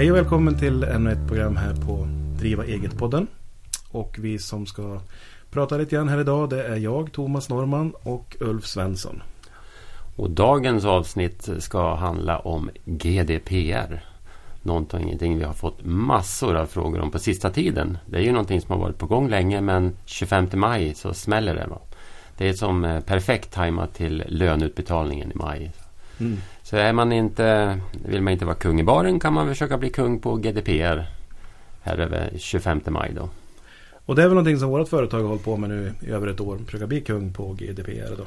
Hej och välkommen till ännu ett program här på Driva eget-podden. Och vi som ska prata lite grann här idag det är jag, Thomas Norman och Ulf Svensson. Och dagens avsnitt ska handla om GDPR. Någonting vi har fått massor av frågor om på sista tiden. Det är ju någonting som har varit på gång länge men 25 maj så smäller det. Va? Det är som eh, perfekt tajmat till löneutbetalningen i maj. Mm. Så är man inte, vill man inte vara kung i baren kan man försöka bli kung på GDPR här över 25 maj då. Och det är väl någonting som vårt företag har hållit på med nu i över ett år. Försöka bli kung på GDPR då.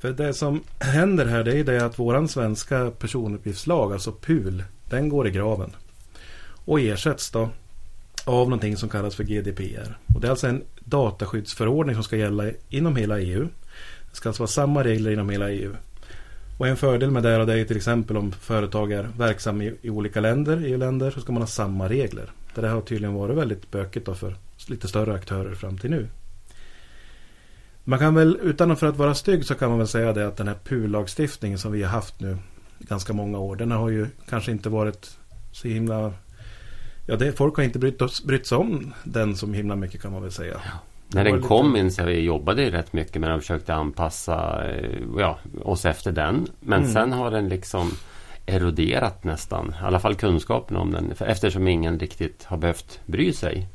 För det som händer här det är det att våran svenska personuppgiftslag, alltså PUL, den går i graven. Och ersätts då av någonting som kallas för GDPR. Och det är alltså en dataskyddsförordning som ska gälla inom hela EU. Det ska alltså vara samma regler inom hela EU. Och en fördel med det är till exempel om företag är verksamma i, i olika länder, EU-länder, så ska man ha samma regler. Det har tydligen varit väldigt bökigt för lite större aktörer fram till nu. Man kan väl, utan för att vara stygg, så kan man väl säga det att den här PUL-lagstiftningen som vi har haft nu ganska många år, den har ju kanske inte varit så himla... Ja, det, folk har inte brytt, brytt sig om den så himla mycket kan man väl säga. Ja. När den kom minns jag vi jobbade rätt mycket med den och försökte anpassa eh, ja, oss efter den. Men mm. sen har den liksom eroderat nästan. I alla fall kunskapen om den. Eftersom ingen riktigt har behövt bry sig.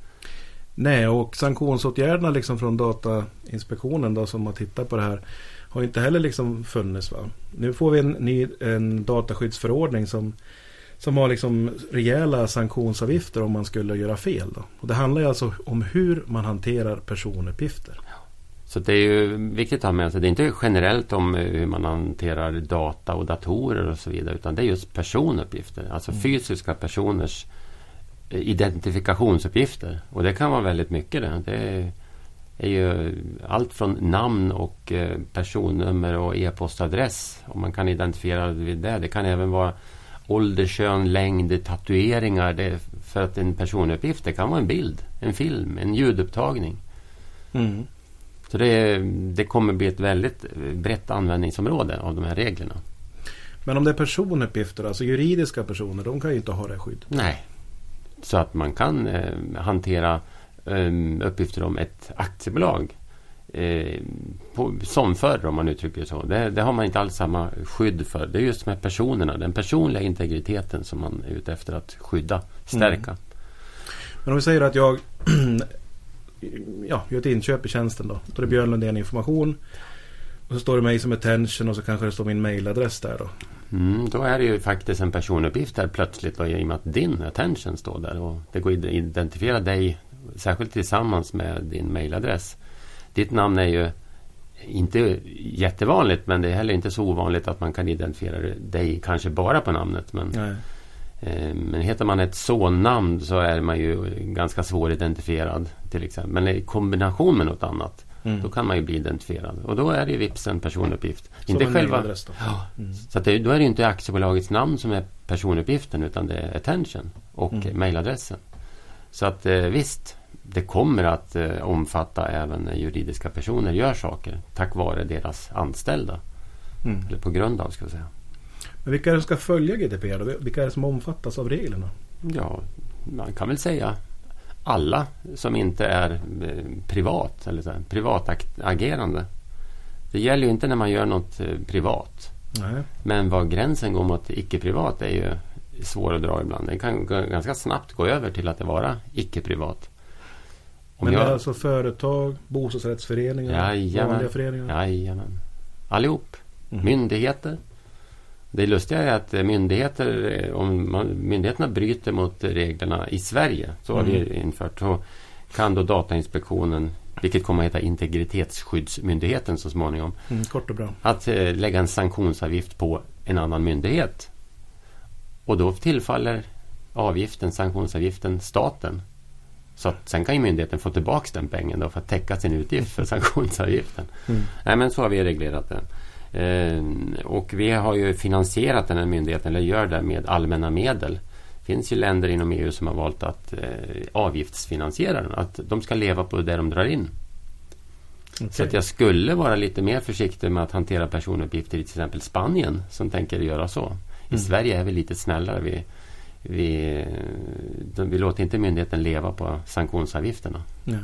Nej, och sanktionsåtgärderna liksom från Datainspektionen då, som har tittat på det här har inte heller liksom funnits. Va? Nu får vi en ny en dataskyddsförordning som som har liksom rejäla sanktionsavgifter om man skulle göra fel. Då. Och det handlar ju alltså om hur man hanterar personuppgifter. Så det är ju viktigt att ha med sig. Det är inte generellt om hur man hanterar data och datorer och så vidare. Utan det är just personuppgifter. Alltså mm. fysiska personers eh, identifikationsuppgifter. Och det kan vara väldigt mycket det. Det är ju allt från namn och eh, personnummer och e-postadress. Om man kan identifiera det. Det kan även vara ålder, kön, längd, tatueringar. Det, för att en personuppgift det kan vara en bild, en film, en ljudupptagning. Mm. Så det, det kommer bli ett väldigt brett användningsområde av de här reglerna. Men om det är personuppgifter, alltså juridiska personer, de kan ju inte ha det skyddet. Nej. Så att man kan eh, hantera eh, uppgifter om ett aktiebolag eh, på, som förr om man uttrycker det så. Det, det, har man inte alls samma skydd för. Det är just med personerna, den personliga integriteten som man är ute efter att skydda, stärka. Mm. Men om vi säger att jag ja, gör ett inköp i tjänsten då. Då är det Björn Lundén information. Och så står det mig som attention och så kanske det står min mailadress där då. Mm, då är det ju faktiskt en personuppgift där plötsligt då, i och med att din attention står där. Och det går att identifiera dig särskilt tillsammans med din mailadress. Ditt namn är ju inte jättevanligt men det är heller inte så ovanligt att man kan identifiera dig kanske bara på namnet. Men, eh, men heter man ett sonnamn så är man ju ganska svåridentifierad till exempel. Men i kombination med något annat mm. då kan man ju bli identifierad. Och då är det ju vips en personuppgift. Som inte själva, adress då. Ja, mm. Så det, då är det inte aktiebolagets namn som är personuppgiften utan det är attention och mm. mailadressen. Så att eh, visst, det kommer att eh, omfatta även juridiska personer gör saker tack vare deras anställda. Mm. Eller på grund av ska vi säga. Men vilka är det som ska följa GDPR? Då? Vilka är det som omfattas av reglerna? Ja, man kan väl säga alla som inte är eh, privat eller så här, privatagerande. Det gäller ju inte när man gör något eh, privat. Nej. Men var gränsen går mot icke-privat är ju svår att dra ibland. Den kan ganska snabbt gå över till att det vara icke-privat. Men jag... det är alltså företag, bostadsrättsföreningar, Jajamän. vanliga föreningar? Jajamän. Allihop. Mm. Myndigheter. Det lustiga är att myndigheter, om man, myndigheterna bryter mot reglerna i Sverige, så har mm. det infört, så kan då Datainspektionen, vilket kommer att heta Integritetsskyddsmyndigheten så småningom, mm, kort och bra. att eh, lägga en sanktionsavgift på en annan myndighet. Och då tillfaller avgiften, sanktionsavgiften, staten. Så att sen kan ju myndigheten få tillbaka den pengen då för att täcka sin utgift för sanktionsavgiften. Mm. Nej men så har vi reglerat det. Eh, och vi har ju finansierat den här myndigheten, eller gör det med allmänna medel. Det finns ju länder inom EU som har valt att eh, avgiftsfinansiera den. Att de ska leva på det de drar in. Okay. Så att jag skulle vara lite mer försiktig med att hantera personuppgifter i till exempel Spanien som tänker göra så. I mm. Sverige är vi lite snällare. Vi vi, de, vi låter inte myndigheten leva på sanktionsavgifterna. Nej.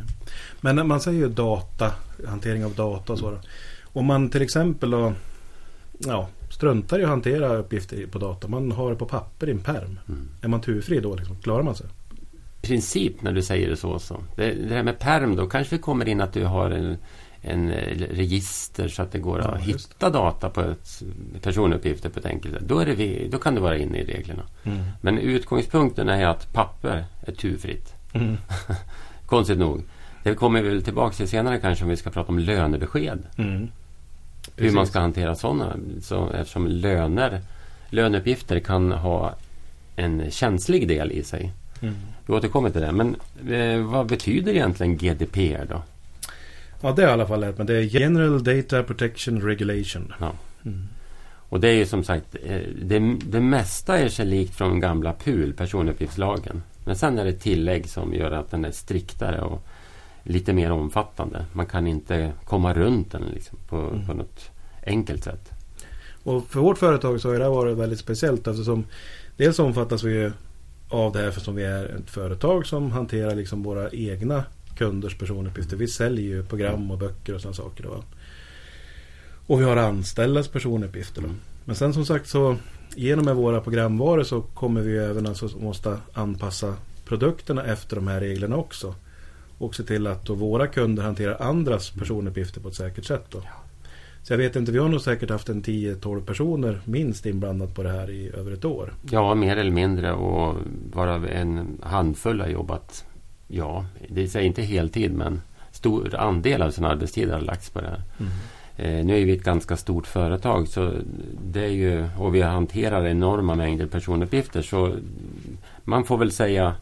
Men man säger ju data, hantering av data och så. Då. Om man till exempel då, ja, struntar i att hantera uppgifter på data. Man har det på papper i en perm. Mm. Är man turfri då? Liksom? Klarar man sig? I princip när du säger det så. så. Det, det här med perm då kanske det kommer in att du har en, en register så att det går ja, att hitta data på ett, personuppgifter på ett enkelt sätt. Då, är det, då kan du vara inne i reglerna. Mm. Men utgångspunkten är att papper är turfritt. Mm. Konstigt nog. Det kommer vi väl tillbaka till senare kanske om vi ska prata om lönebesked. Mm. Hur man ska hantera sådana. Så, eftersom löner, löneuppgifter kan ha en känslig del i sig. Mm. Vi återkommer till det. Men eh, vad betyder egentligen GDPR då? Ja, det har jag i alla fall lärt mig. Det är General Data Protection Regulation. Ja. Mm. Och det är ju som sagt, eh, det, det mesta är sig likt från gamla PUL, personuppgiftslagen. Men sen är det tillägg som gör att den är striktare och lite mer omfattande. Man kan inte komma runt den liksom på, mm. på något enkelt sätt. Och för vårt företag så har det varit väldigt speciellt eftersom dels omfattas vi av det här för som vi är ett företag som hanterar liksom våra egna kunders personuppgifter. Vi säljer ju program och böcker och sådana saker. Då. Och vi har anställdas personuppgifter. Då. Men sen som sagt så genom våra programvaror så kommer vi även alltså måste anpassa produkterna efter de här reglerna också. Och se till att våra kunder hanterar andras personuppgifter på ett säkert sätt. Då. Så jag vet inte, vi har nog säkert haft en 10-12 personer minst inblandat på det här i över ett år. Ja, mer eller mindre och varav en handfull har jobbat, ja, det är inte heltid men stor andel av sin arbetstid har lagts på det här. Mm. Eh, nu är vi ett ganska stort företag så det är ju, och vi hanterar enorma mängder personuppgifter så man får väl säga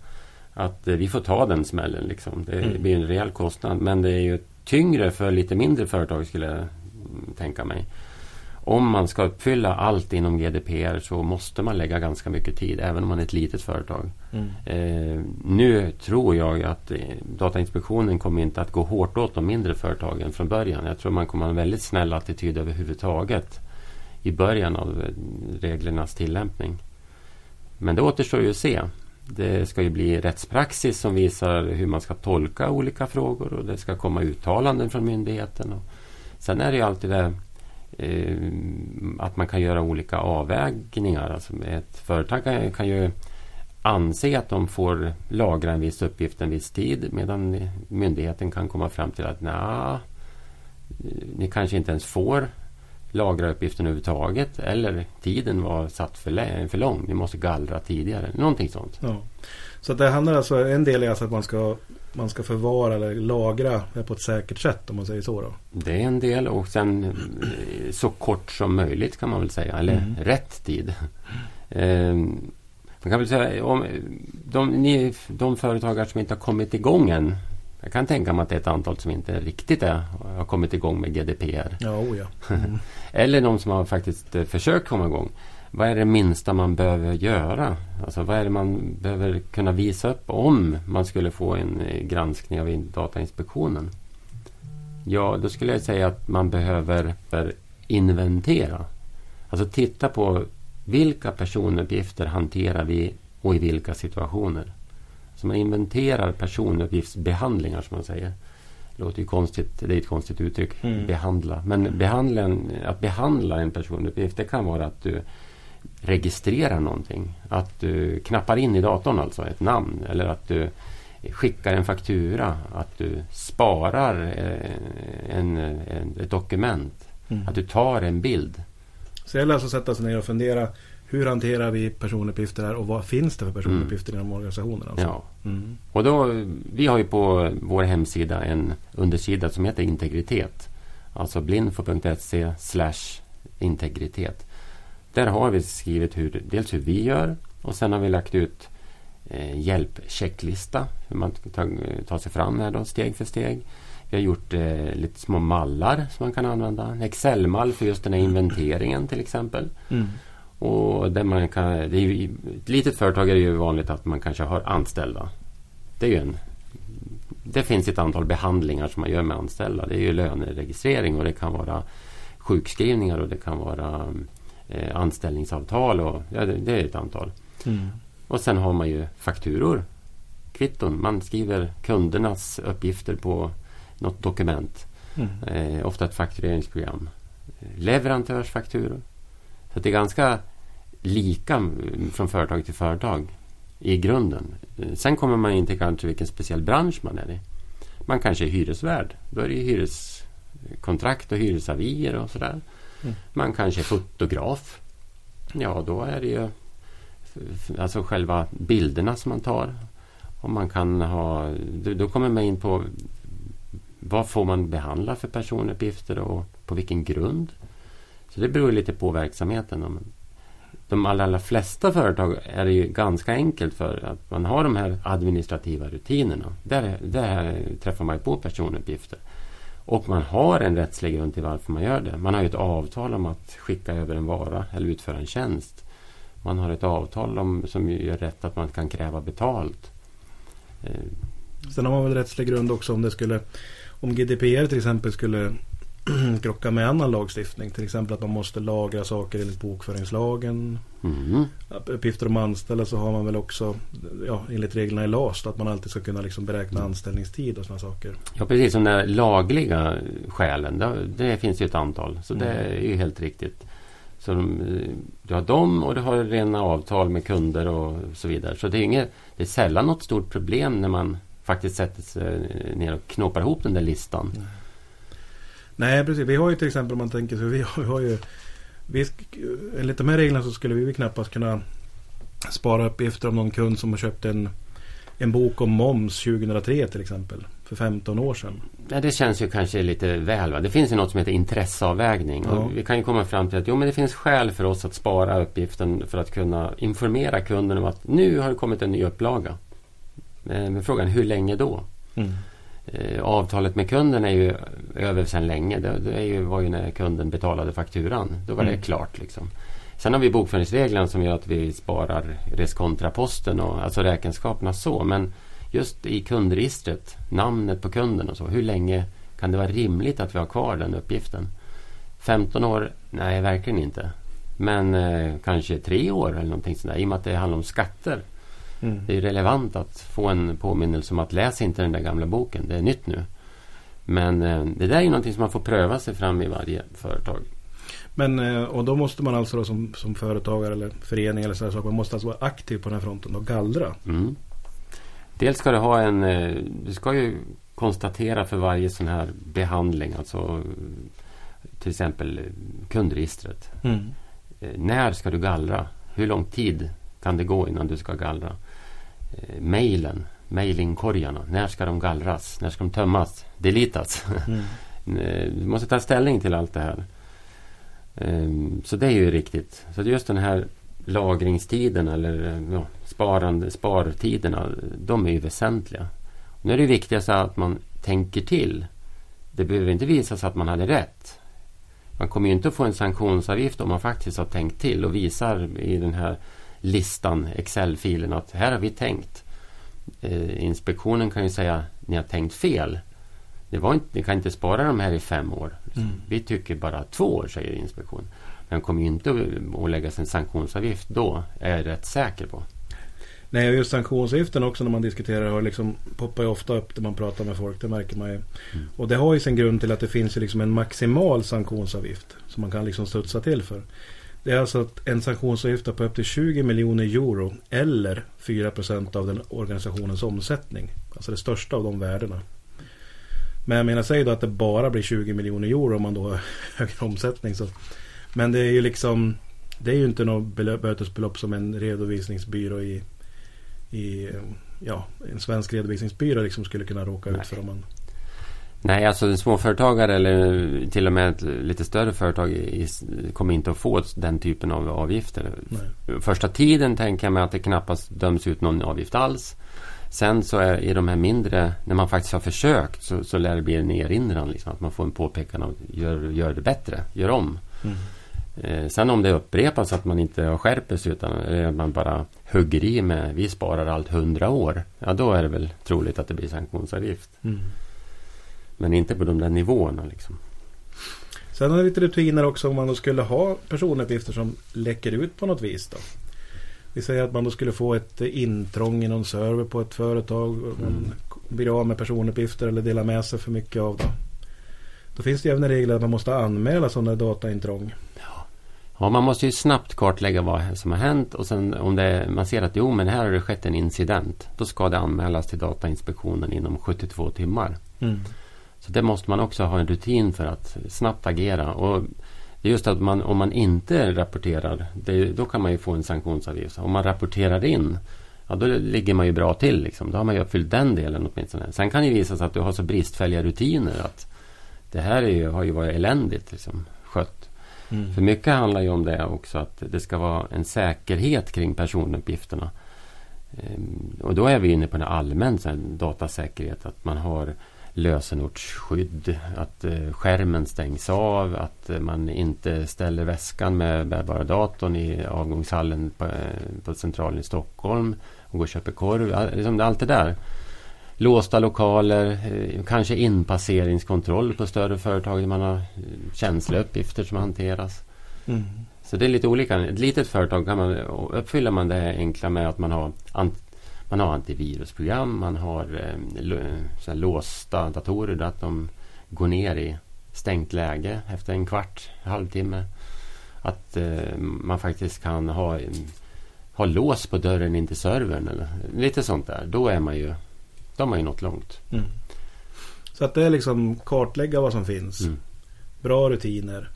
att eh, vi får ta den smällen. Liksom. Det mm. blir en rejäl kostnad men det är ju tyngre för lite mindre företag skulle jag tänka mig. Om man ska uppfylla allt inom GDPR så måste man lägga ganska mycket tid även om man är ett litet företag. Mm. Eh, nu tror jag att eh, Datainspektionen kommer inte att gå hårt åt de mindre företagen från början. Jag tror man kommer ha en väldigt snäll attityd överhuvudtaget i början av eh, reglernas tillämpning. Men det återstår ju att se. Det ska ju bli rättspraxis som visar hur man ska tolka olika frågor och det ska komma uttalanden från myndigheten. Och sen är det ju alltid det Eh, att man kan göra olika avvägningar. Alltså ett företag kan, kan ju anse att de får lagra en viss uppgift en viss tid medan myndigheten kan komma fram till att nej, ni kanske inte ens får lagra uppgiften överhuvudtaget eller tiden var satt för, för lång. Ni måste gallra tidigare. Någonting sånt. Ja. Så det handlar alltså, en del är alltså att man ska, man ska förvara eller lagra på ett säkert sätt om man säger så då? Det är en del och sen så kort som möjligt kan man väl säga. Eller mm. rätt tid. Mm. man kan väl säga om de, ni, de företagare som inte har kommit igång än jag kan tänka mig att det är ett antal som inte riktigt är, har kommit igång med GDPR. Ja, oh ja. Mm. Eller de som har faktiskt eh, försökt komma igång. Vad är det minsta man behöver göra? Alltså vad är det man behöver kunna visa upp om man skulle få en eh, granskning av Datainspektionen? Ja, då skulle jag säga att man behöver inventera. Alltså titta på vilka personuppgifter hanterar vi och i vilka situationer. Så man inventerar personuppgiftsbehandlingar som man säger. Det låter ju konstigt, det är ett konstigt uttryck. Mm. Behandla. Men behandla att behandla en personuppgift det kan vara att du registrerar någonting. Att du knappar in i datorn alltså ett namn eller att du skickar en faktura. Att du sparar eh, en, en, ett dokument. Mm. Att du tar en bild. Så det gäller alltså att sätta sig ner och fundera hur hanterar vi personuppgifter här och vad finns det för personuppgifter mm. inom organisationen? Alltså? Ja. Mm. Och då, vi har ju på vår hemsida en undersida som heter integritet. Alltså blindfo.se integritet. Där har vi skrivit hur, dels hur vi gör och sen har vi lagt ut eh, hjälpchecklista. Hur man tar, tar sig fram här då, steg för steg. Vi har gjort eh, lite små mallar som man kan använda. En Excel-mall för just den här inventeringen till exempel. Mm. Och där man kan, det är ju, ett litet företag är det ju vanligt att man kanske har anställda. Det, är ju en, det finns ett antal behandlingar som man gör med anställda. Det är ju löneregistrering och det kan vara sjukskrivningar och det kan vara eh, anställningsavtal. Och, ja, det, det, är ett antal. Mm. Och sen har man ju fakturor, kvitton. Man skriver kundernas uppgifter på något dokument. Mm. Eh, ofta ett faktureringsprogram. Leverantörsfakturor. Så det är ganska lika från företag till företag i grunden. Eh, sen kommer man in till kanske vilken speciell bransch man är i. Man kanske är hyresvärd. Då är det hyreskontrakt och hyresavier och sådär. Mm. Man kanske är fotograf. Ja, då är det ju alltså själva bilderna som man tar. Och man kan ha, då kommer man in på vad får man behandla för personuppgifter och på vilken grund. Så det beror lite på verksamheten. De allra, allra flesta företag är det ju ganska enkelt för att man har de här administrativa rutinerna. Där, där träffar man på personuppgifter. Och man har en rättslig grund till varför man gör det. Man har ju ett avtal om att skicka över en vara eller utföra en tjänst. Man har ett avtal om, som gör rätt att man kan kräva betalt. Eh, Sen har man väl rättslig grund också om det skulle om GDPR till exempel skulle krocka med annan lagstiftning. Till exempel att man måste lagra saker enligt bokföringslagen. Mm. Uppgifter om anställda så har man väl också ja, enligt reglerna i LAS att man alltid ska kunna liksom beräkna mm. anställningstid och sådana saker. Ja precis, som de lagliga skälen. Det, det, finns ju ett antal. Så mm. det är ju helt riktigt. Så de, du har dem och du har rena avtal med kunder och så vidare. Så det är, inget, det är sällan något stort problem när man faktiskt sätter sig ner och knåpar ihop den där listan. Nej. Nej, precis. Vi har ju till exempel om man tänker så. Vi har, vi har ju, vi, enligt de här reglerna så skulle vi knappast kunna spara uppgifter om någon kund som har köpt en, en bok om moms 2003 till exempel. För 15 år sedan. Ja, det känns ju kanske lite väl. Va? Det finns ju något som heter intresseavvägning. Ja. vi kan ju komma fram till att jo, men det finns skäl för oss att spara uppgiften för att kunna informera kunden om att nu har det kommit en ny upplaga. Eh, men frågan hur länge då? Mm. Eh, avtalet med kunden är ju över sedan länge. Det, det är ju, var ju när kunden betalade fakturan. Då var mm. det klart. Liksom. Sen har vi bokföringsreglerna som gör att vi sparar reskontraposten och alltså räkenskaperna så. Men just i kundregistret, namnet på kunden och så. Hur länge kan det vara rimligt att vi har kvar den uppgiften? 15 år? Nej, verkligen inte. Men eh, kanske tre år eller någonting sådär. I och med att det handlar om skatter. Mm. Det är relevant att få en påminnelse om att läs inte den där gamla boken. Det är nytt nu. Men eh, det där är någonting som man får pröva sig fram i varje företag. Men eh, och då måste man alltså som, som företagare eller förening eller sådär. Man måste alltså vara aktiv på den här fronten och gallra. Mm. Dels ska du ha en... Eh, du ska ju konstatera för varje sån här behandling. Alltså till exempel kundregistret. Mm. När ska du gallra? Hur lång tid kan det gå innan du ska gallra? Eh, mejlen, mejlingkorgarna. När ska de gallras? När ska de tömmas? Deletas? Mm. Eh, du måste ta ställning till allt det här. Um, så det är ju riktigt. Så just den här lagringstiden eller eh, ja, sparande, spartiderna, de är ju väsentliga. Nu är det viktigast att man tänker till. Det behöver inte visa sig att man hade rätt. Man kommer ju inte att få en sanktionsavgift om man faktiskt har tänkt till och visar i den här listan, Excel-filen, att här har vi tänkt. Eh, inspektionen kan ju säga ni har tänkt fel. Det var inte, ni kan inte spara de här i fem år. Mm. Vi tycker bara två år, säger inspektionen. Men kommer ju inte att åläggas en sanktionsavgift då, är jag rätt säker på. Nej, just sanktionsavgiften också när man diskuterar har liksom poppar ju ofta upp när man pratar med folk. Det märker man ju. Mm. Och det har ju sin grund till att det finns ju liksom en maximal sanktionsavgift som man kan liksom studsa till för. Det är alltså en sanktionsavgift på upp till 20 miljoner euro eller 4 procent av den organisationens omsättning. Alltså det största av de värdena. Men jag menar, säg då att det bara blir 20 miljoner euro om man då har högre omsättning. Så. Men det är ju liksom Det är ju inte något bötesbelopp som en redovisningsbyrå i, i ja, en svensk redovisningsbyrå liksom skulle kunna råka Nej. ut för om man Nej, alltså en småföretagare eller till och med ett lite större företag kommer inte att få den typen av avgifter. Nej. Första tiden tänker jag mig att det knappast döms ut någon avgift alls. Sen så är i de här mindre, när man faktiskt har försökt så, så lär det bli en erinran. Liksom, att man får en påpekan av gör, gör det bättre, gör om. Mm. Eh, sen om det upprepas att man inte skärper sig utan eh, man bara hugger i med vi sparar allt hundra år. Ja då är det väl troligt att det blir sanktionsavgift. Mm. Men inte på de där nivåerna liksom. Sen har vi lite rutiner också om man då skulle ha personuppgifter som läcker ut på något vis då. Vi säger att man då skulle få ett intrång i någon server på ett företag. Man Mm. blir av med personuppgifter eller delar med sig för mycket av det. Då finns det även regler att man måste anmäla sådana dataintrång. Ja, man måste ju snabbt kartlägga vad som har hänt och sen om det, man ser att jo, men här har det skett en incident. Då ska det anmälas till Datainspektionen inom 72 timmar. Så det måste man också ha en rutin för att snabbt agera. Och det är just att man, om man inte rapporterar, det, då kan man ju få en sanktionsavgift. Om man rapporterar in, ja, då ligger man ju bra till. Liksom. Då har man ju uppfyllt den delen åtminstone. Sen kan det visa sig att du har så bristfälliga rutiner att det här är ju, har ju varit eländigt liksom, skött. Mm. För mycket handlar ju om det också, att det ska vara en säkerhet kring personuppgifterna. Ehm, Och då är vi inne på en allmän så här, datasäkerhet, att man har lösenordsskydd, att eh, skärmen stängs av, att eh, man inte ställer väskan med bärbara datorn i avgångshallen på, eh, på Centralen i Stockholm och går och köper korv. Liksom allt det där. Låsta lokaler, kanske inpasseringskontroll på större företag där man har känsliga uppgifter som hanteras. Mm. Så det är lite olika. Ett litet företag kan man, uppfyller man det enkla med att man har, man har antivirusprogram, man har eh, låsta datorer där att de går ner i stängt läge efter en kvart, halvtimme. Att eh, man faktiskt kan ha, ha lås på dörren in till servern eller lite sånt där. Då är man ju, då har man ju nått långt. Mm. Så att det är liksom kartlägga vad som finns. Mm. Bra rutiner.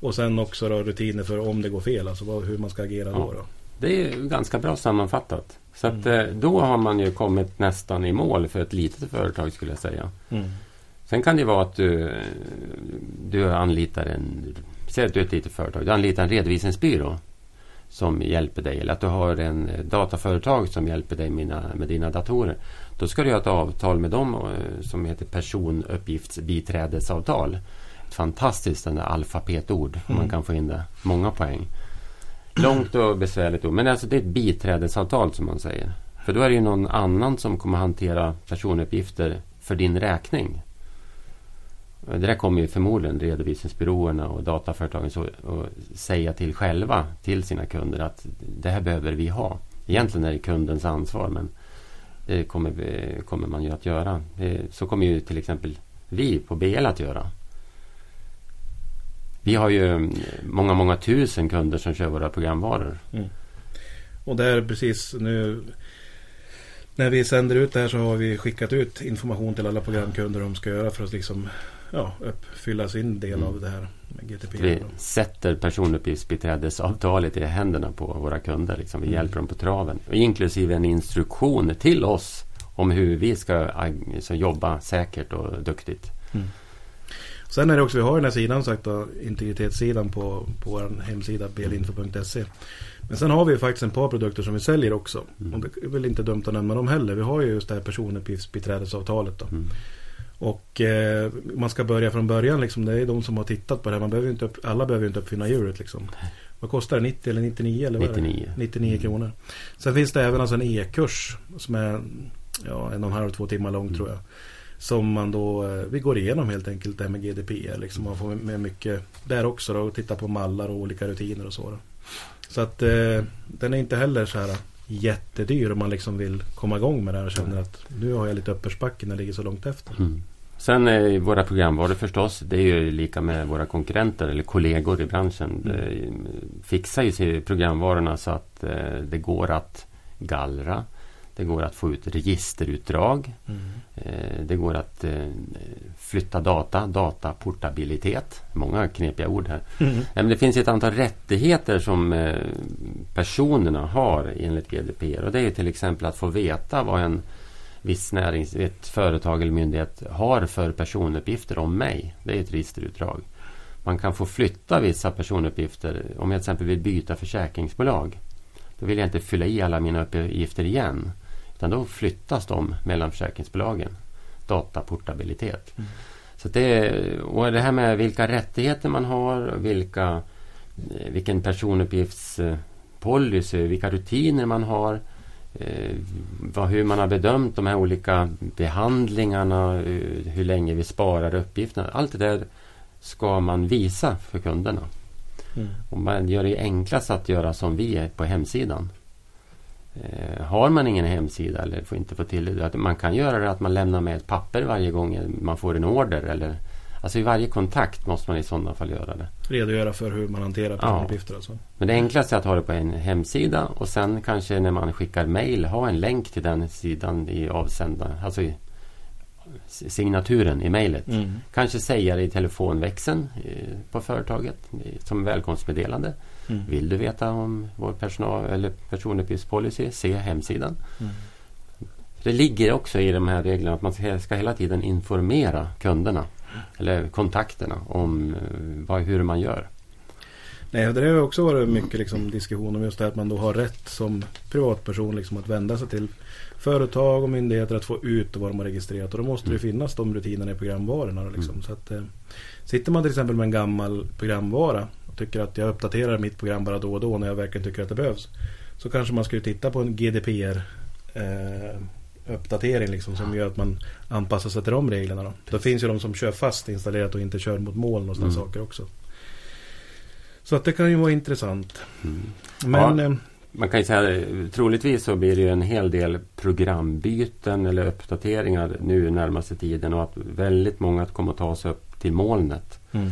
Och sen också då rutiner för om det går fel. Alltså hur man ska agera då. Ja. då. Det är ganska bra sammanfattat. Så att, eh, då har man ju kommit nästan i mål för ett litet företag skulle jag säga. Mm. Sen kan det vara att du, du anlitar en... Säg att du är ett litet företag. Du anlitar en redovisningsbyrå som hjälper dig. Eller att du har en eh, dataföretag som hjälper dig med dina, datorer. Då ska du ha ett avtal med dem eh, som heter personuppgiftsbiträdesavtal. Ett fantastiskt alfabetord. om Man Mm. kan få in det. Många poäng. Långt och besvärligt. Men alltså det är ett biträdesavtal som man säger. För då är det ju någon annan som kommer hantera personuppgifter för din räkning. Det där kommer ju förmodligen redovisningsbyråerna och dataföretagen så, och säga till själva till sina kunder att det här behöver vi ha. Egentligen är det kundens ansvar men det kommer, kommer man ju att göra. Så kommer ju till exempel vi på BL att göra. Vi har ju mm, många, många tusen kunder som kör våra programvaror. Och där precis nu när vi sänder ut det här så har vi skickat ut information till alla programkunder de ska göra för att liksom ja, uppfylla sin del Mm. av det här GDPR. Vi sätter personuppgiftsbiträdesavtalet i händerna på våra kunder. Liksom. Vi Mm. hjälper dem på traven. Och inklusive en instruktion till oss om hur vi ska jobba säkert och duktigt. Sen är det också, vi har den här sidan sagt då, integritetssidan på, på vår hemsida blinfo.se. Men sen har vi faktiskt en par produkter som vi säljer också. Mm. Och det är väl inte dumt att nämna dem heller. Vi har ju just det här personuppgiftsbiträdesavtalet då. Mm. Och eh, man ska börja från början liksom. Det är de som har tittat på det här. Man behöver inte upp, alla behöver inte uppfinna hjulet liksom. Vad kostar det? 90 eller 99 eller vad är det? 99. 99 Mm. kronor. Sen finns det även alltså en e-kurs som är ja, en och en halv, två timmar lång Mm. tror jag. Som man då, eh, vi går igenom helt enkelt det här med GDPR liksom. Man får med mycket där också då och titta på mallar och olika rutiner och så då. Så att eh, den är inte heller så här jättedyr om man liksom vill komma igång med det här och känner att nu har jag lite uppförsbacke när jag ligger så långt efter. Mm. Sen eh, våra programvaror förstås. Det är ju lika med våra konkurrenter eller kollegor i branschen. Mm. De fixar ju sig programvarorna så att eh, det går att gallra. Det går att få ut registerutdrag. Mm. Eh, Det går att eh, flytta data, dataportabilitet. Många knepiga ord här. Mm. Men det finns ett antal rättigheter som eh, personerna har enligt GDPR. Och det är till exempel att få veta vad en viss närings, ett företag eller myndighet har för personuppgifter om mig. Det är ett registerutdrag. Man kan få flytta vissa personuppgifter. Om jag till exempel vill byta försäkringsbolag. Då vill jag inte fylla i alla mina uppgifter igen. Utan då flyttas de mellan försäkringsbolagen. Dataportabilitet. Mm. Så det, och det här med vilka rättigheter man har, vilka, eh, vilken personuppgiftspolicy, vilka rutiner man har. Eh, vad, hur man har bedömt de här olika behandlingarna, eh, hur länge vi sparar uppgifterna. Allt det där ska man visa för kunderna. Mm. Och man gör det enklast att göra som vi är på hemsidan. Eh, har man ingen hemsida eller får inte få till det, att man kan göra det att man lämnar med ett papper varje gång man får en order. Eller, alltså i varje kontakt måste man i sådana fall göra det. Redogöra för hur man hanterar personuppgifter. Ja. Alltså. Men det enklaste är att ha det på en hemsida och sen kanske när man skickar mail ha en länk till den sidan i avsändaren. Alltså i signaturen i mejlet. Mm. Kanske säga det i telefonväxeln eh, på företaget som välkomstmeddelande. Mm. Vill du veta om vår personal eller personuppgiftspolicy, se hemsidan. Mm. Det ligger också i de här reglerna att man ska hela tiden informera kunderna eller kontakterna om eh, vad, hur man gör. Nej, det har också varit mycket liksom, diskussion om just det att man då har rätt som privatperson liksom, att vända sig till företag och myndigheter att få ut vad de har registrerat. Och då måste det mm. finnas de rutinerna i programvarorna. Liksom. Mm. Så att, eh, sitter man till exempel med en gammal programvara och tycker att jag uppdaterar mitt program bara då och då när jag verkligen tycker att det behövs. Så kanske man skulle titta på en GDPR eh, uppdatering liksom, som gör att man anpassar sig till de reglerna. Då, då finns ju de som kör fast installerat och inte kör mot moln och sådana mm. saker också. Så att det kan ju vara intressant. Mm. Men, ja, eh, man kan ju säga troligtvis så blir det en hel del programbyten eller uppdateringar nu närmaste tiden och att väldigt många kommer att ta sig upp till molnet. Mm.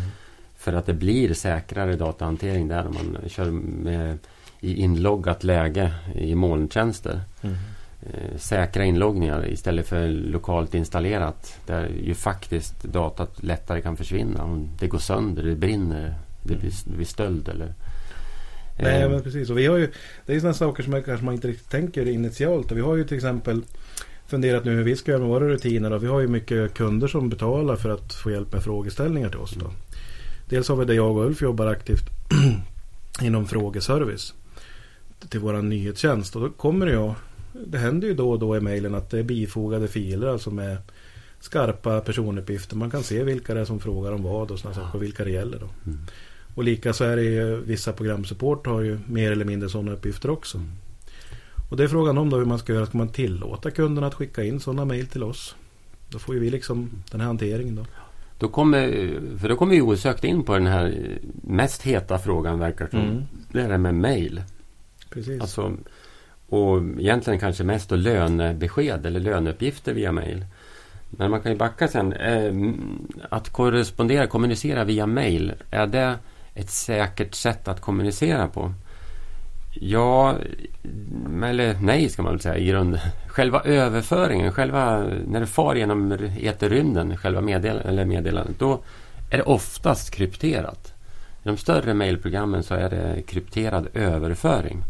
För att det blir säkrare datahantering där om man kör med i inloggat läge i molntjänster. Mm. Eh, säkra inloggningar istället för lokalt installerat där ju faktiskt datat lättare kan försvinna. Om det går sönder, det brinner, det blir, det blir stöld eller Nej eh. men precis. Och vi har ju, det är sådana saker som man kanske man inte riktigt tänker initialt. Och vi har ju till exempel funderat nu hur vi ska göra med våra rutiner. Och vi har ju mycket kunder som betalar för att få hjälp med frågeställningar till oss. Då. Dels har vi det jag och Ulf jobbar aktivt inom frågeservice till vår nyhetstjänst. Och då kommer ju, det händer ju då och då i mejlen att det är bifogade filer alltså med skarpa personuppgifter. Man kan se vilka det är som frågar om vad och sådana saker och vilka det gäller. Då. Mm. Och lika så är det ju vissa programsupport har ju mer eller mindre sådana uppgifter också. Mm. Och det är frågan om då hur man ska göra. Ska man tillåta kunderna att skicka in sådana mejl till oss? Då får ju vi liksom den här hanteringen då. Då kommer, för då kommer vi osökt in på den här mest heta frågan verkar som. Mm. Det är det med mejl. Precis. Alltså, och egentligen kanske mest då lönebesked eller löneuppgifter via mejl. Men man kan ju backa sen. Eh, att korrespondera, kommunicera via mejl. Är det ett säkert sätt att kommunicera på? Ja, eller nej ska man väl säga i grunden. Själva överföringen, själva när det far genom eterrymden, själva meddel eller meddelandet, då är det oftast krypterat. I de större mejlprogrammen så är det krypterad överföring.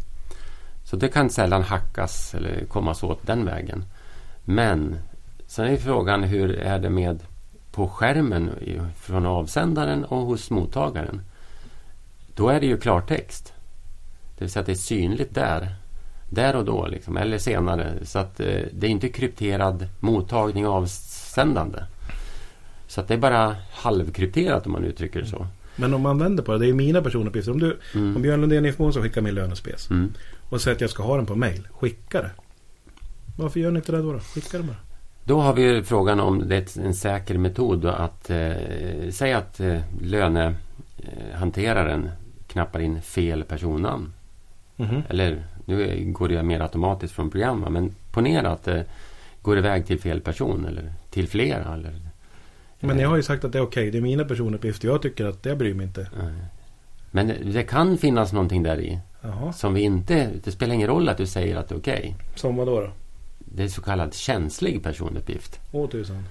Så det kan sällan hackas eller kommas åt den vägen. Men sen är frågan hur är det med på skärmen från avsändaren och hos mottagaren. Då är det ju klartext. Det vill säga att det är synligt där. Där och då, liksom, eller senare. Så att eh, det är inte krypterad mottagning och avsändande. Så att det är bara halvkrypterat om man uttrycker det så. Men om man vänder på det, det är mina personuppgifter. Om, du, mm. om Björn Lundén Information skickar min lönespes mm. och säger att jag ska ha den på mail, skicka det. Varför gör ni inte det då? då? Skicka det bara. Då har vi frågan om det är en säker metod att eh, säga att eh, lönehanteraren knappar in fel personnamn. Mm. Eller nu går det mer automatiskt från programmet men ponera att det går iväg till fel person eller till flera. Eller, men jag har ju sagt att det är okej. Okay. Det är mina personuppgifter. Jag tycker att det bryr mig inte. Men det kan finnas någonting där i. Som vi inte... Det spelar ingen roll att du säger att det är okej. Okay. Som vad då? Det är så kallad känslig personuppgift. Åh tusan.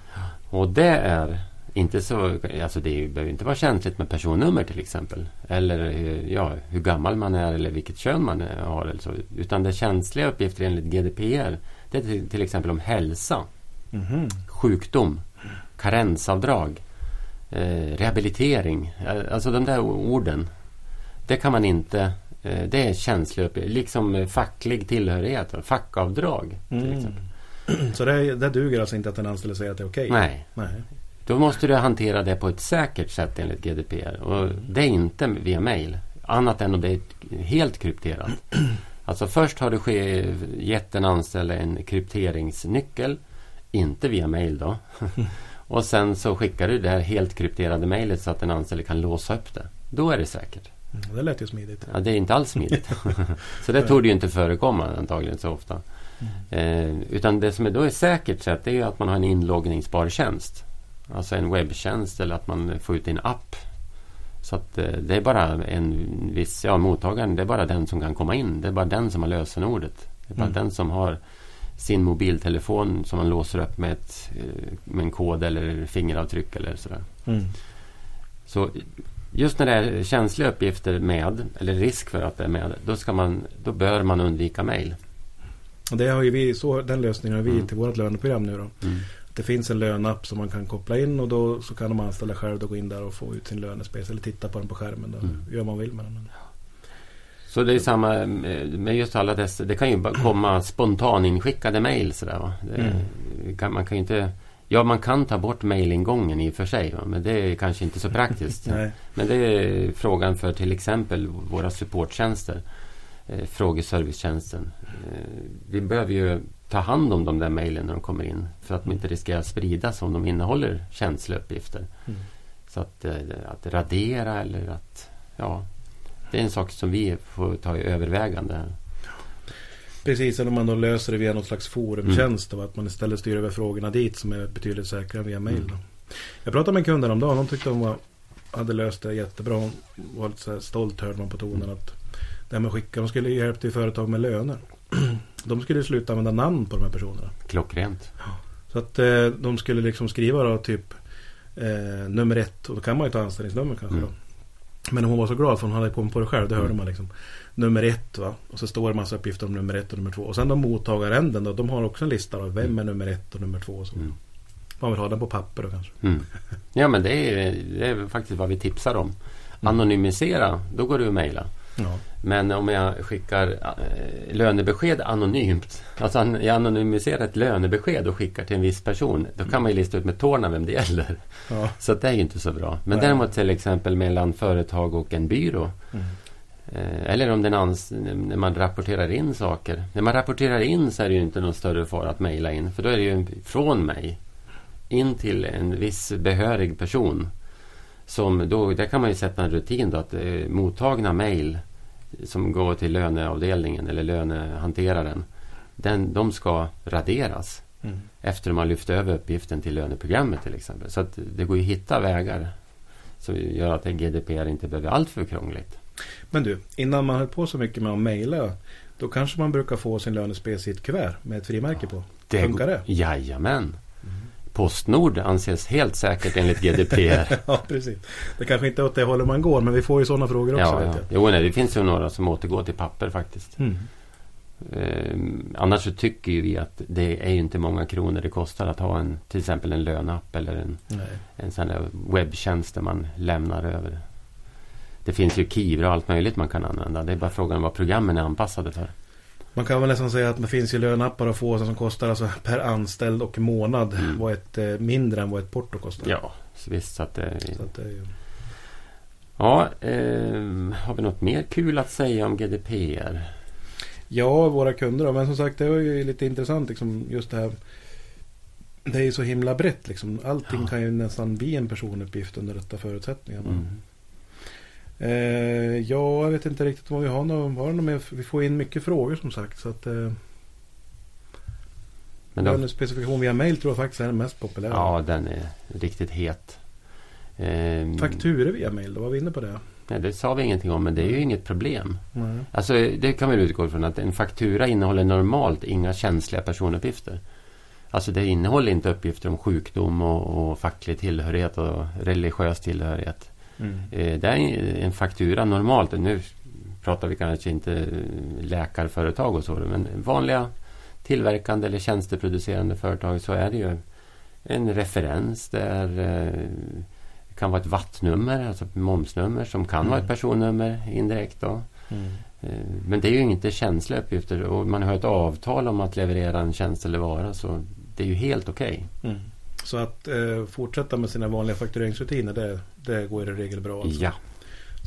Och det är inte så, alltså det behöver inte vara känsligt med personnummer till exempel. Eller ja, hur gammal man är eller vilket kön man har. Eller så. Utan det känsliga uppgifter enligt GDPR det är till, till exempel om hälsa, mm sjukdom, karensavdrag, eh, rehabilitering. Eh, alltså de där orden. Det kan man inte eh, det är känsliga uppgifter. Liksom facklig tillhörighet. Fackavdrag till mm. exempel. Så det, det duger alltså inte att en anställd säger att det är okej? Okay. Nej. Nej. Då måste du hantera det på ett säkert sätt enligt GDPR. Och det är inte via mail. Annat än om det är helt krypterat. Alltså först har du gett en anställd en krypteringsnyckel. Inte via mail då. Och sen så skickar du det här helt krypterade mejlet så att den anställde kan låsa upp det. Då är det säkert. Mm, det lät ju smidigt. Ja, det är inte alls smidigt. så det tog ju inte förekomma antagligen så ofta. Eh, utan det som är då är säkert sätt är ju att man har en inloggningsbar tjänst. Alltså en webbtjänst eller att man får ut en app. Så att eh, det är bara en viss, ja mottagaren, det är bara den som kan komma in. Det är bara den som har lösenordet. Det är bara Mm. den som har sin mobiltelefon som man låser upp med, ett, eh, med en kod eller fingeravtryck eller sådär. Mm. Så just när det är känsliga uppgifter med, eller risk för att det är med, då, ska man, då bör man undvika mejl. Och det har ju vi, så, den lösningen har vi Mm. till vårt löneprogram nu då. Mm. Det finns en lönapp som man kan koppla in och då så kan de anställda själv då gå in där och få ut sin lönespec eller titta på den på skärmen. Då. Mm. Gör man vill med den. Så det är samma eh, med just alla dessa. Det kan ju komma spontaninskickade mejl. sådär, va? Det kan, man kan inte... Ja, man kan ta bort mejlingången i och för sig. Va? Men det är kanske inte så praktiskt. Men det är frågan för till exempel våra supporttjänster. Eh, frågeservicetjänsten. Eh, vi behöver ju ta hand om de där mejlen när de kommer in. För att de inte riskerar att spridas om de innehåller känsliga uppgifter. Mm. Så att, eh, att radera eller att... Ja, det är en sak som vi får ta i övervägande. Precis, eller om man då löser det via något slags forumtjänst och att man istället styr över frågorna dit som är betydligt säkrare via mail. Mm. Då. Jag pratade med en kund häromdagen. De tyckte de var, hade löst det jättebra. Hon var lite så här stolt hörde man på tonen att det här med skicka, de skulle hjälpa till företag med löner. De skulle sluta använda namn på de här personerna. Klockrent. Så att eh, de skulle liksom skriva då typ eh, nummer ett och då kan man ju ta anställningsnummer kanske Mm. då. Men hon var så glad för hon hade kommit på det själv, det hörde Mm. man liksom. Nummer ett va, och så står det massa uppgifter om nummer ett och nummer två. Och sen de mottagaränden då, de har också en lista av vem är nummer ett och nummer två och så. Mm. Man vill ha den på papper då kanske. Mm. Ja, men det är, det är faktiskt vad vi tipsar om. Anonymisera, då går det att mejla. Ja. Men om jag skickar eh, lönebesked anonymt. Alltså jag anonymiserar ett lönebesked och skickar till en viss person. Då kan man ju lista ut med tårna vem det gäller. Ja. Så det är ju inte så bra. Men Nej. däremot till exempel mellan företag och en byrå. Mm. Eh, eller om den ans- när man rapporterar in saker. När man rapporterar in så är det ju inte någon större fara att mejla in. För då är det ju från mig in till en viss behörig person. Som då, där kan man ju sätta en rutin då att eh, mottagna mejl som går till löneavdelningen eller lönehanteraren. Den, de ska raderas Mm. efter man lyft över uppgiften till löneprogrammet till exempel. Så att det går ju att hitta vägar som gör att GDPR inte behöver allt för krångligt. Men du, innan man höll på så mycket med att mejla. Då kanske man brukar få sin lönespec i ett kuvert med ett frimärke på. Funkar det? Jajamän. Postnord anses helt säkert enligt GDPR. ja, precis. Det kanske inte är åt det hållet man går, men vi får ju sådana frågor också ja, ja. Jo, nej, det finns ju några som återgår till papper faktiskt. Mm. Ehm, annars så tycker ju vi att det är ju inte många kronor det kostar att ha en till exempel en lönapp eller en, Nej. en sån där webbtjänst där man lämnar över. Det finns ju Kivra och allt möjligt man kan använda. Det är bara frågan vad programmen är anpassade för. Man kan väl nästan säga att det finns ju lönappar att få som kostar alltså per anställd och månad Mm. vad ett, eh, mindre än vad ett porto kostar. Ja, så visst. Så att det, Så att det är ju... ja, ehm, har vi något mer kul att säga om GDPR? Ja, våra kunder då. Men som sagt, det var ju lite intressant liksom just det här. Det är ju så himla brett liksom. Allting Ja. kan ju nästan bli en personuppgift under detta förutsättningar. Mm. Eh, ja, jag vet inte riktigt vad vi har. Någon, har någon? Vi får in mycket frågor som sagt. Så att eh, Men då, en specifikation via mail tror jag faktiskt är den mest populära. ja, den är riktigt het. Ehm, Fakturer via mail då? Var vi inne på det? nej, det sa vi ingenting om, men det är ju inget problem. Nej. Alltså, det kan man utgå ifrån att en faktura innehåller normalt inga känsliga personuppgifter. Alltså det innehåller inte uppgifter om sjukdom och, och facklig tillhörighet och religiös tillhörighet. Mm. Eh, det är en faktura normalt, nu pratar vi kanske inte läkarföretag och så, men vanliga tillverkande eller tjänsteproducerande företag så är det ju en referens. Det är, eh, det kan vara ett vattnummer, alltså ett momsnummer som kan Mm. vara ett personnummer indirekt. Då. Mm. Eh, Men det är ju inte känsliga uppgifter och man har ett avtal om att leverera en tjänst eller vara så det är ju helt okej. Mm. Så att eh, fortsätta med sina vanliga faktureringsrutiner det, det går i regel bra. Alltså. Ja.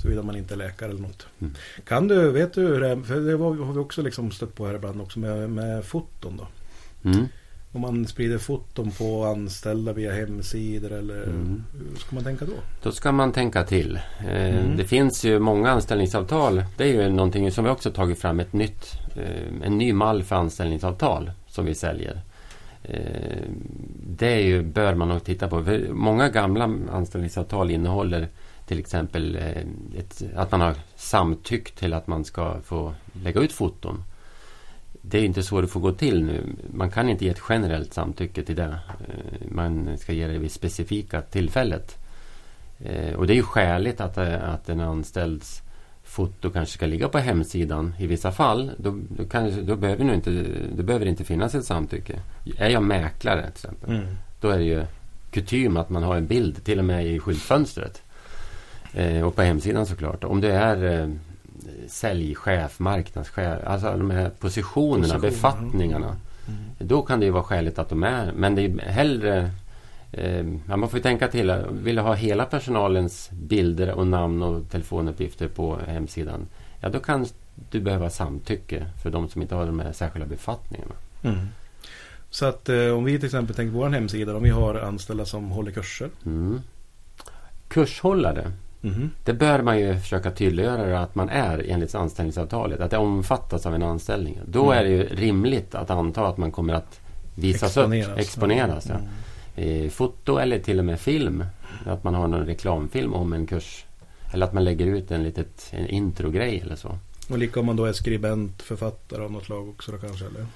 Såvida man inte är läkare eller något. Mm. Kan du, vet du hur det är? För det har vi också liksom stött på här ibland också med, med foton då. Mm. Om man sprider foton på anställda via hemsidor eller Mm. hur ska man tänka då? Då ska man tänka till. Eh, Mm. Det finns ju många anställningsavtal. Det är ju någonting som vi också tagit fram. Ett nytt, eh, en ny mall för anställningsavtal som vi säljer. Eh, det är ju, bör man nog titta på. För många gamla anställningsavtal innehåller till exempel eh, ett, att man har samtyckt till att man ska få lägga ut foton. Det är inte så det får gå till nu. Man kan inte ge ett generellt samtycke till det. Eh, man ska ge det vid specifika tillfället. Och det är ju skäligt att, att en anställds foto kanske ska ligga på hemsidan i vissa fall. Då, då, kan, då behöver det inte, det behöver inte finnas ett samtycke. Är jag mäklare till exempel. Mm. Då är det ju kutym att man har en bild till och med i skyltfönstret. Eh, och på hemsidan såklart. Om det är eh, säljchef, marknadschef, alltså de här positionerna, Positioner, befattningarna. Mm. Då kan det ju vara skäligt att de är. Men det är hellre... Eh, ja, man får tänka till. Vill du ha hela personalens bilder och namn och telefonuppgifter på hemsidan. Ja, då kan du behöva samtycke för de som inte har de här särskilda befattningarna. Mm. Så att eh, om vi till exempel tänker på vår hemsida. Om vi har anställda som håller kurser. Mm. Kurshållare. Mhm. Det bör man ju försöka tydliggöra att man är enligt anställningsavtalet. Att det omfattas av en anställning. Då Mm. är det ju rimligt att anta att man kommer att visas Exponeras. upp. Exponeras. Ja. Eh, foto eller till och med film. Att man har någon reklamfilm om en kurs. Eller att man lägger ut en litet en introgrej eller så. Och lika om man då är skribent, författare av något slag också då kanske eller?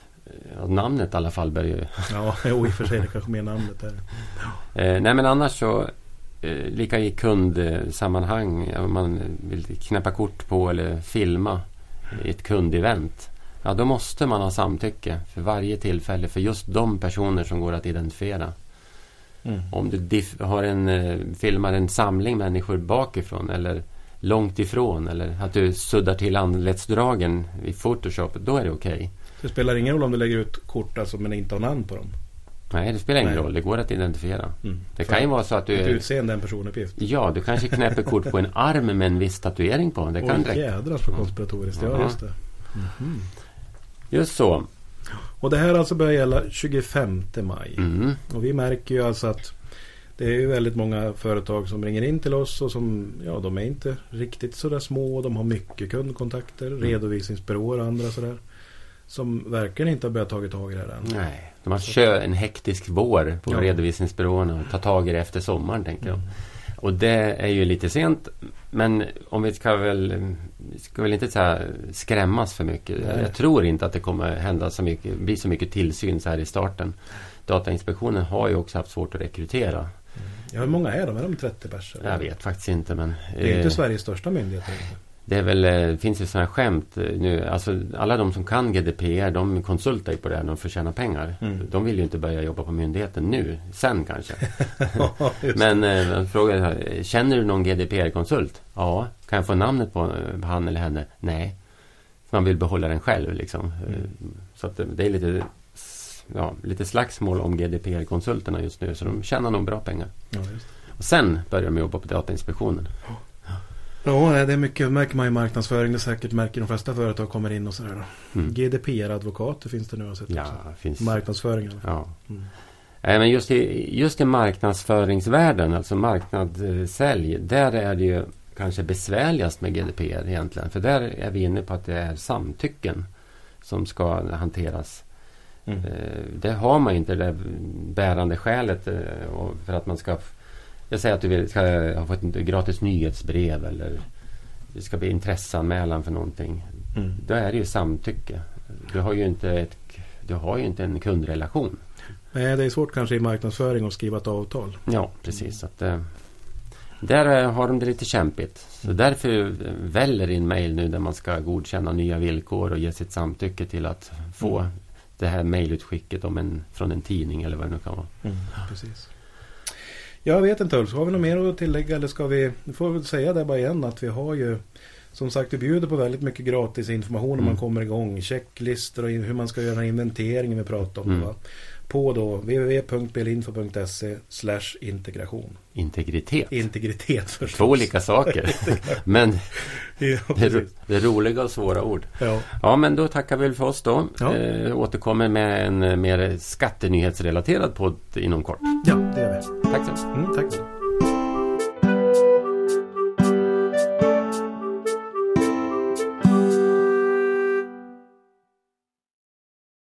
Ja, namnet i alla fall bör ju... Ja, jo, i och för sig det kanske mer namnet är. Eh, nej men annars så eh, lika i kundsammanhang. Om man vill knäppa kort på eller filma i ett kundevent. Ja, då måste man ha samtycke för varje tillfälle för just de personer som går att identifiera. Mm. Om du diff- har en, eh, filmar en samling människor bakifrån eller långt ifrån eller att du suddar till anletsdragen i Photoshop, då är det okej. Det spelar ingen roll om du lägger ut kort alltså, men inte har namn på dem. Nej, det spelar ingen Nej. roll. Det går att identifiera. Mm. Det kan ju vara så att du... Ett utseende är en personuppgift. Ja, du kanske knäpper kort på en arm med en viss tatuering på. Det kan Oj räcka. jädrar så konspiratoriskt. Ja, Ja. just det. Mhm. Just så. Och det här alltså börjar gälla 25 maj. Mm. Och vi märker ju alltså att det är ju väldigt många företag som ringer in till oss och som, ja de är inte riktigt sådär små. De har mycket kundkontakter, Mm. redovisningsbyråer och andra sådär. Som verkligen inte har börjat tagit tag i det här än. Nej, de har kört en hektisk vår på Ja. redovisningsbyråerna och tar tag i det efter sommaren, tänker jag. Mm. Och det är ju lite sent. Men om vi ska väl, ska väl inte så skrämmas för mycket. Nej. Jag tror inte att det kommer hända så mycket, bli så mycket tillsyn så här i starten. Datainspektionen har ju också haft svårt att rekrytera. Ja, hur många är de? Är de 30 personer? Jag vet faktiskt inte men... Det är eh, inte Sveriges största myndighet. Det är väl, eh, det finns ju sådana här skämt eh, nu. Alltså alla de som kan GDPR, de konsultar ju på det här. De får tjäna pengar. Mm. De vill ju inte börja jobba på myndigheten nu. Sen kanske. Men eh, så här, känner du någon GDPR-konsult? Ja. Kan jag få namnet på eh, han eller henne? Nej. Man vill behålla den själv liksom. Mm. Så att det- är lite, ja, lite slagsmål om GDPR-konsulterna just nu. Så de tjänar nog bra pengar. Ja. Och sen börjar de jobba på Datainspektionen. Ja, det är mycket, märker man i marknadsföring. Det säkert märker de flesta företag kommer in och sådär. Mm. GDPR-advokater finns det nu har sett Ja, finns... Marknadsföring. Ja. Mm. Nej, men just i, just i marknadsföringsvärlden, alltså marknadssälj, där är det ju kanske besvärligast med GDPR egentligen. För där är vi inne på att det är samtycken som ska hanteras. Mm. Eh, det har man ju inte det bärande skälet eh, för att man ska... Jag säger att du vill, ska ha fått ett gratis nyhetsbrev eller det ska bli intresseanmälan för någonting. Mm. Då är det ju samtycke. Du har ju inte, ett, du har ju inte en kundrelation. Nej, det är svårt kanske i marknadsföring att skriva ett avtal. Ja, precis. Att, eh, där eh, har de det lite kämpigt. Så därför eh, väller in mejl nu där man ska godkänna nya villkor och ge sitt samtycke till att få Mm. det här mejlutskicket om en, från en tidning eller vad det nu kan vara. Precis. Jag vet inte Ulf, har vi något mer att tillägga eller ska vi... Vi får väl säga det bara igen att vi har ju som sagt, vi bjuder på väldigt mycket gratis information mm. om man kommer igång. Checklistor och hur man ska göra inventeringen vi pratade om. Mm. På då www.belinfo.se slash integration. Integritet. Integritet förstås. Två olika saker. men ja, det, det är roliga och svåra ord. Ja. ja, men då tackar vi för oss då. Ja. Eh, återkommer med en mer skattenyhetsrelaterad podd inom kort. Ja, det gör vi. Tack så mycket. Mm, tack.